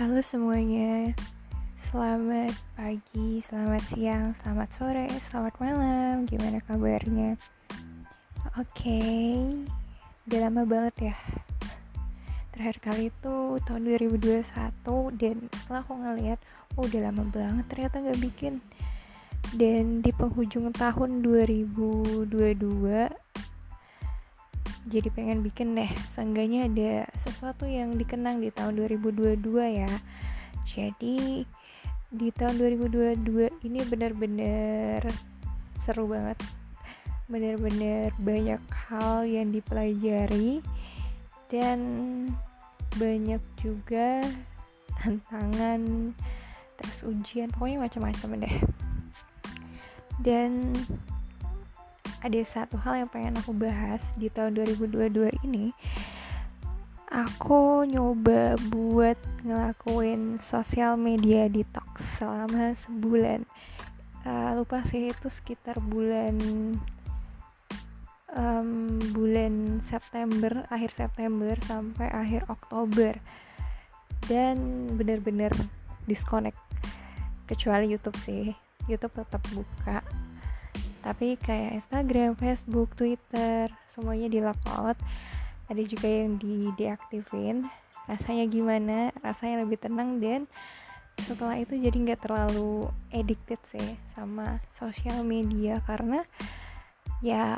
Halo semuanya, selamat pagi, selamat siang, selamat sore, selamat malam. Gimana kabarnya? Oke, udah lama banget ya. Terakhir kali itu tahun 2021 dan setelah aku ngeliat, oh udah lama banget ternyata nggak bikin. Dan di penghujung tahun 2022 jadi pengen bikin deh. Seenggaknya ada sesuatu yang dikenang di tahun 2022 ya. Jadi di tahun 2022 ini bener-bener seru banget. Bener-bener banyak hal yang dipelajari dan banyak juga tantangan terus ujian pokoknya macam-macam deh. Dan ada satu hal yang pengen aku bahas di tahun 2022 ini. Aku nyoba buat ngelakuin sosial media detox selama sebulan. Uh, lupa sih itu sekitar bulan um, bulan September akhir September sampai akhir Oktober. Dan bener-bener disconnect. Kecuali YouTube sih. YouTube tetap buka tapi kayak Instagram, Facebook, Twitter semuanya di lock out. Ada juga yang di deaktifin. Rasanya gimana? Rasanya lebih tenang dan setelah itu jadi nggak terlalu addicted sih sama sosial media. Karena ya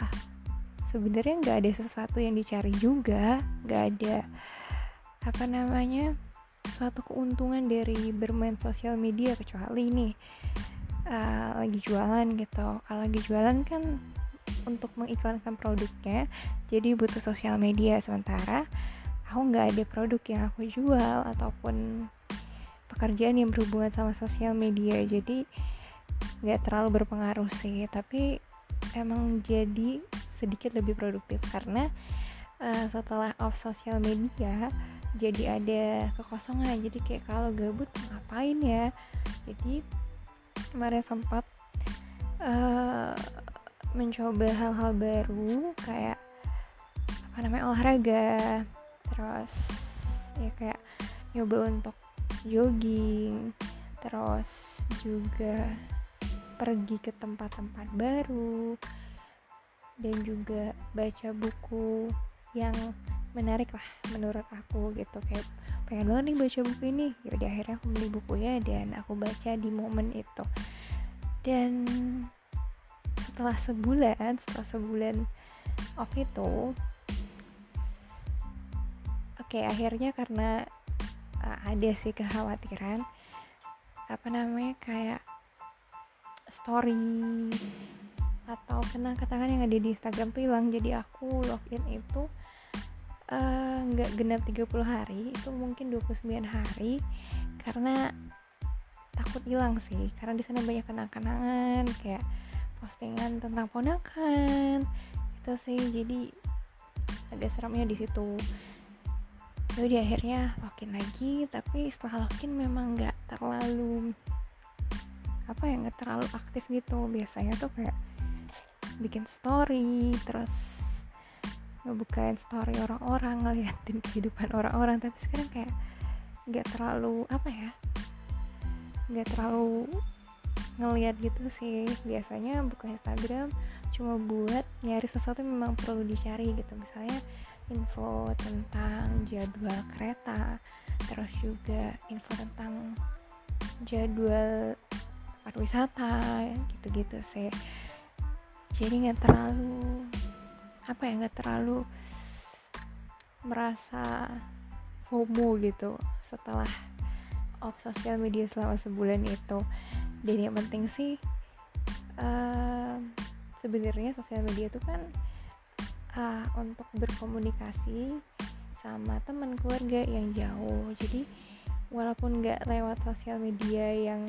sebenarnya nggak ada sesuatu yang dicari juga. Nggak ada apa namanya suatu keuntungan dari bermain sosial media kecuali nih uh, lagi jualan gitu. Kalau lagi jualan kan untuk mengiklankan produknya jadi butuh sosial media. Sementara aku nggak ada produk yang aku jual ataupun pekerjaan yang berhubungan sama sosial media. Jadi nggak terlalu berpengaruh sih tapi emang jadi sedikit lebih produktif. Karena uh, setelah off sosial media jadi ada kekosongan. Jadi kayak kalau gabut ngapain ya? Jadi kemarin sempat uh, mencoba hal-hal baru kayak apa namanya olahraga. Terus ya kayak nyoba untuk jogging. Terus juga pergi ke tempat-tempat baru. Dan juga baca buku yang menarik lah menurut aku gitu. Kayak pengen banget nih baca buku ini. Yaudah akhirnya aku beli bukunya dan aku baca di momen itu. Dan setelah sebulan setelah sebulan off itu oke okay, akhirnya karena uh, ada sih kekhawatiran apa namanya kayak story atau kenang-kenangan yang ada di Instagram tuh hilang. Jadi aku login itu nggak uh, genap 30 hari itu mungkin 29 hari karena takut hilang sih. Karena di sana banyak kenang-kenangan kayak postingan tentang ponakan itu sih. Jadi ada seramnya di situ. Jadi akhirnya login lagi tapi setelah login memang nggak terlalu apa ya nggak terlalu aktif gitu. Biasanya tuh kayak bikin story terus ngebukain story orang-orang ngeliatin kehidupan orang-orang. Tapi sekarang kayak nggak terlalu apa ya nggak terlalu ngeliat gitu sih. Biasanya buka Instagram cuma buat nyari sesuatu memang perlu dicari gitu. Misalnya info tentang jadwal kereta terus juga info tentang jadwal wisata gitu-gitu sih. Jadi nggak terlalu apa ya nggak terlalu merasa FOMO gitu setelah off sosial media selama sebulan itu. Dan yang penting sih uh, sebenarnya sosial media itu kan uh, untuk berkomunikasi sama teman keluarga yang jauh. Jadi walaupun nggak lewat sosial media yang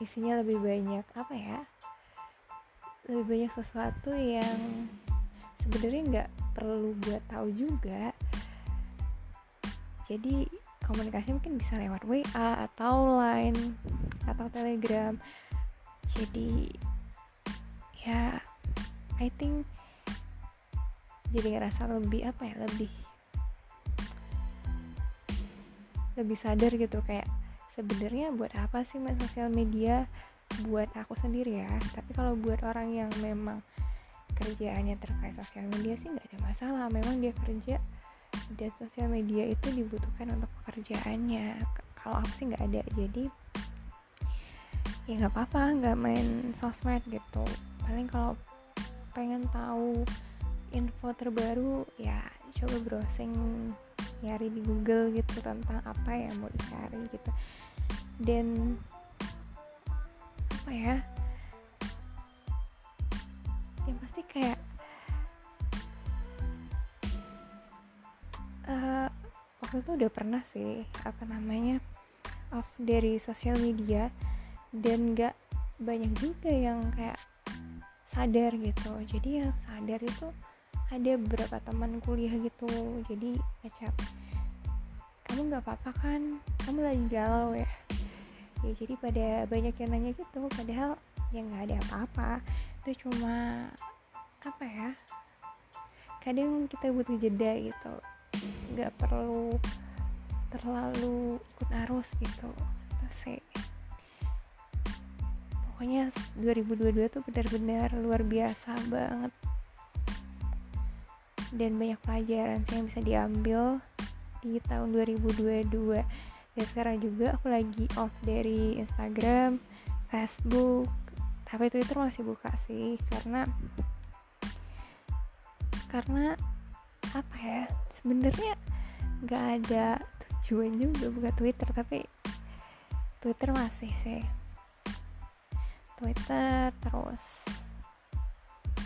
isinya lebih banyak apa ya lebih banyak sesuatu yang sebenarnya nggak perlu buat tahu juga. Jadi komunikasi mungkin bisa lewat WA atau Line atau Telegram. Jadi ya I think jadi ngerasa lebih apa ya lebih lebih sadar gitu. Kayak sebenarnya buat apa sih main sosial media buat aku sendiri ya. Tapi kalau buat orang yang memang kerjaannya terkait sosial media sih nggak ada masalah. Memang dia kerja dan sosial media itu dibutuhkan untuk pekerjaannya. Kalau aku sih nggak ada. Jadi ya nggak apa-apa nggak main sosmed gitu. Paling kalau pengen tahu info terbaru ya coba browsing nyari di Google gitu tentang apa yang mau dicari gitu. Dan apa ya? Yang pasti kayak uh, waktu itu udah pernah sih apa namanya off dari sosial media dan gak banyak juga yang kayak sadar gitu. Jadi yang sadar itu ada beberapa teman kuliah gitu jadi ngecap kamu nggak apa-apa kan? Kamu lagi galau ya ya jadi pada banyak yang nanya gitu padahal yang nggak ada apa-apa. Itu cuma apa ya kadang kita butuh jeda gitu. Nggak perlu terlalu ikut arus gitu. Pokoknya 2022 tuh benar-benar luar biasa banget. Dan banyak pelajaran sih yang bisa diambil di tahun 2022 dan sekarang juga aku lagi off dari Instagram, Facebook tapi Twitter masih buka sih karena karena apa ya sebenarnya nggak ada tujuan juga buka Twitter tapi Twitter masih sih. Twitter terus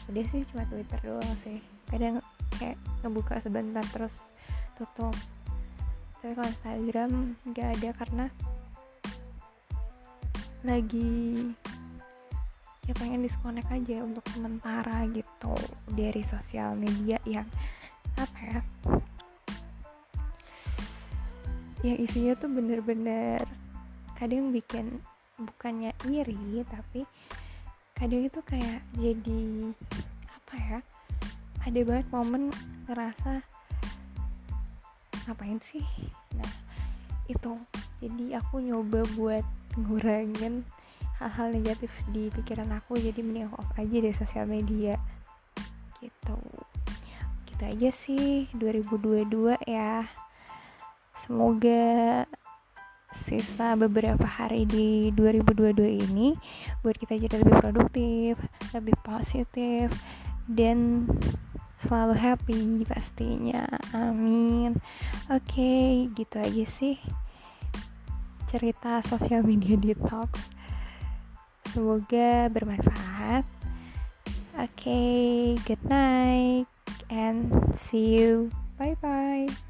udah sih cuma Twitter doang sih. Kadang kayak ngebuka sebentar terus tutup tapi kalau Instagram nggak ada karena lagi ya pengen disconnect aja untuk sementara gitu dari sosial media yang apa ya? Yang isinya tuh bener-bener kadang bikin bukannya iri tapi kadang itu kayak jadi apa ya? Ada banget momen ngerasa ngapain sih? Nah itu. Jadi aku nyoba buat ngurangin hal-hal negatif di pikiran aku. Jadi mending off aja deh sosial media. Gitu. Gitu aja sih 2022 ya. Semoga sisa beberapa hari di 2022 ini buat kita jadi lebih produktif, lebih positif dan selalu happy pastinya. Amin. Oke, okay, gitu aja sih cerita sosial media detox. Semoga bermanfaat. Oke, okay, good night and see you. Bye bye.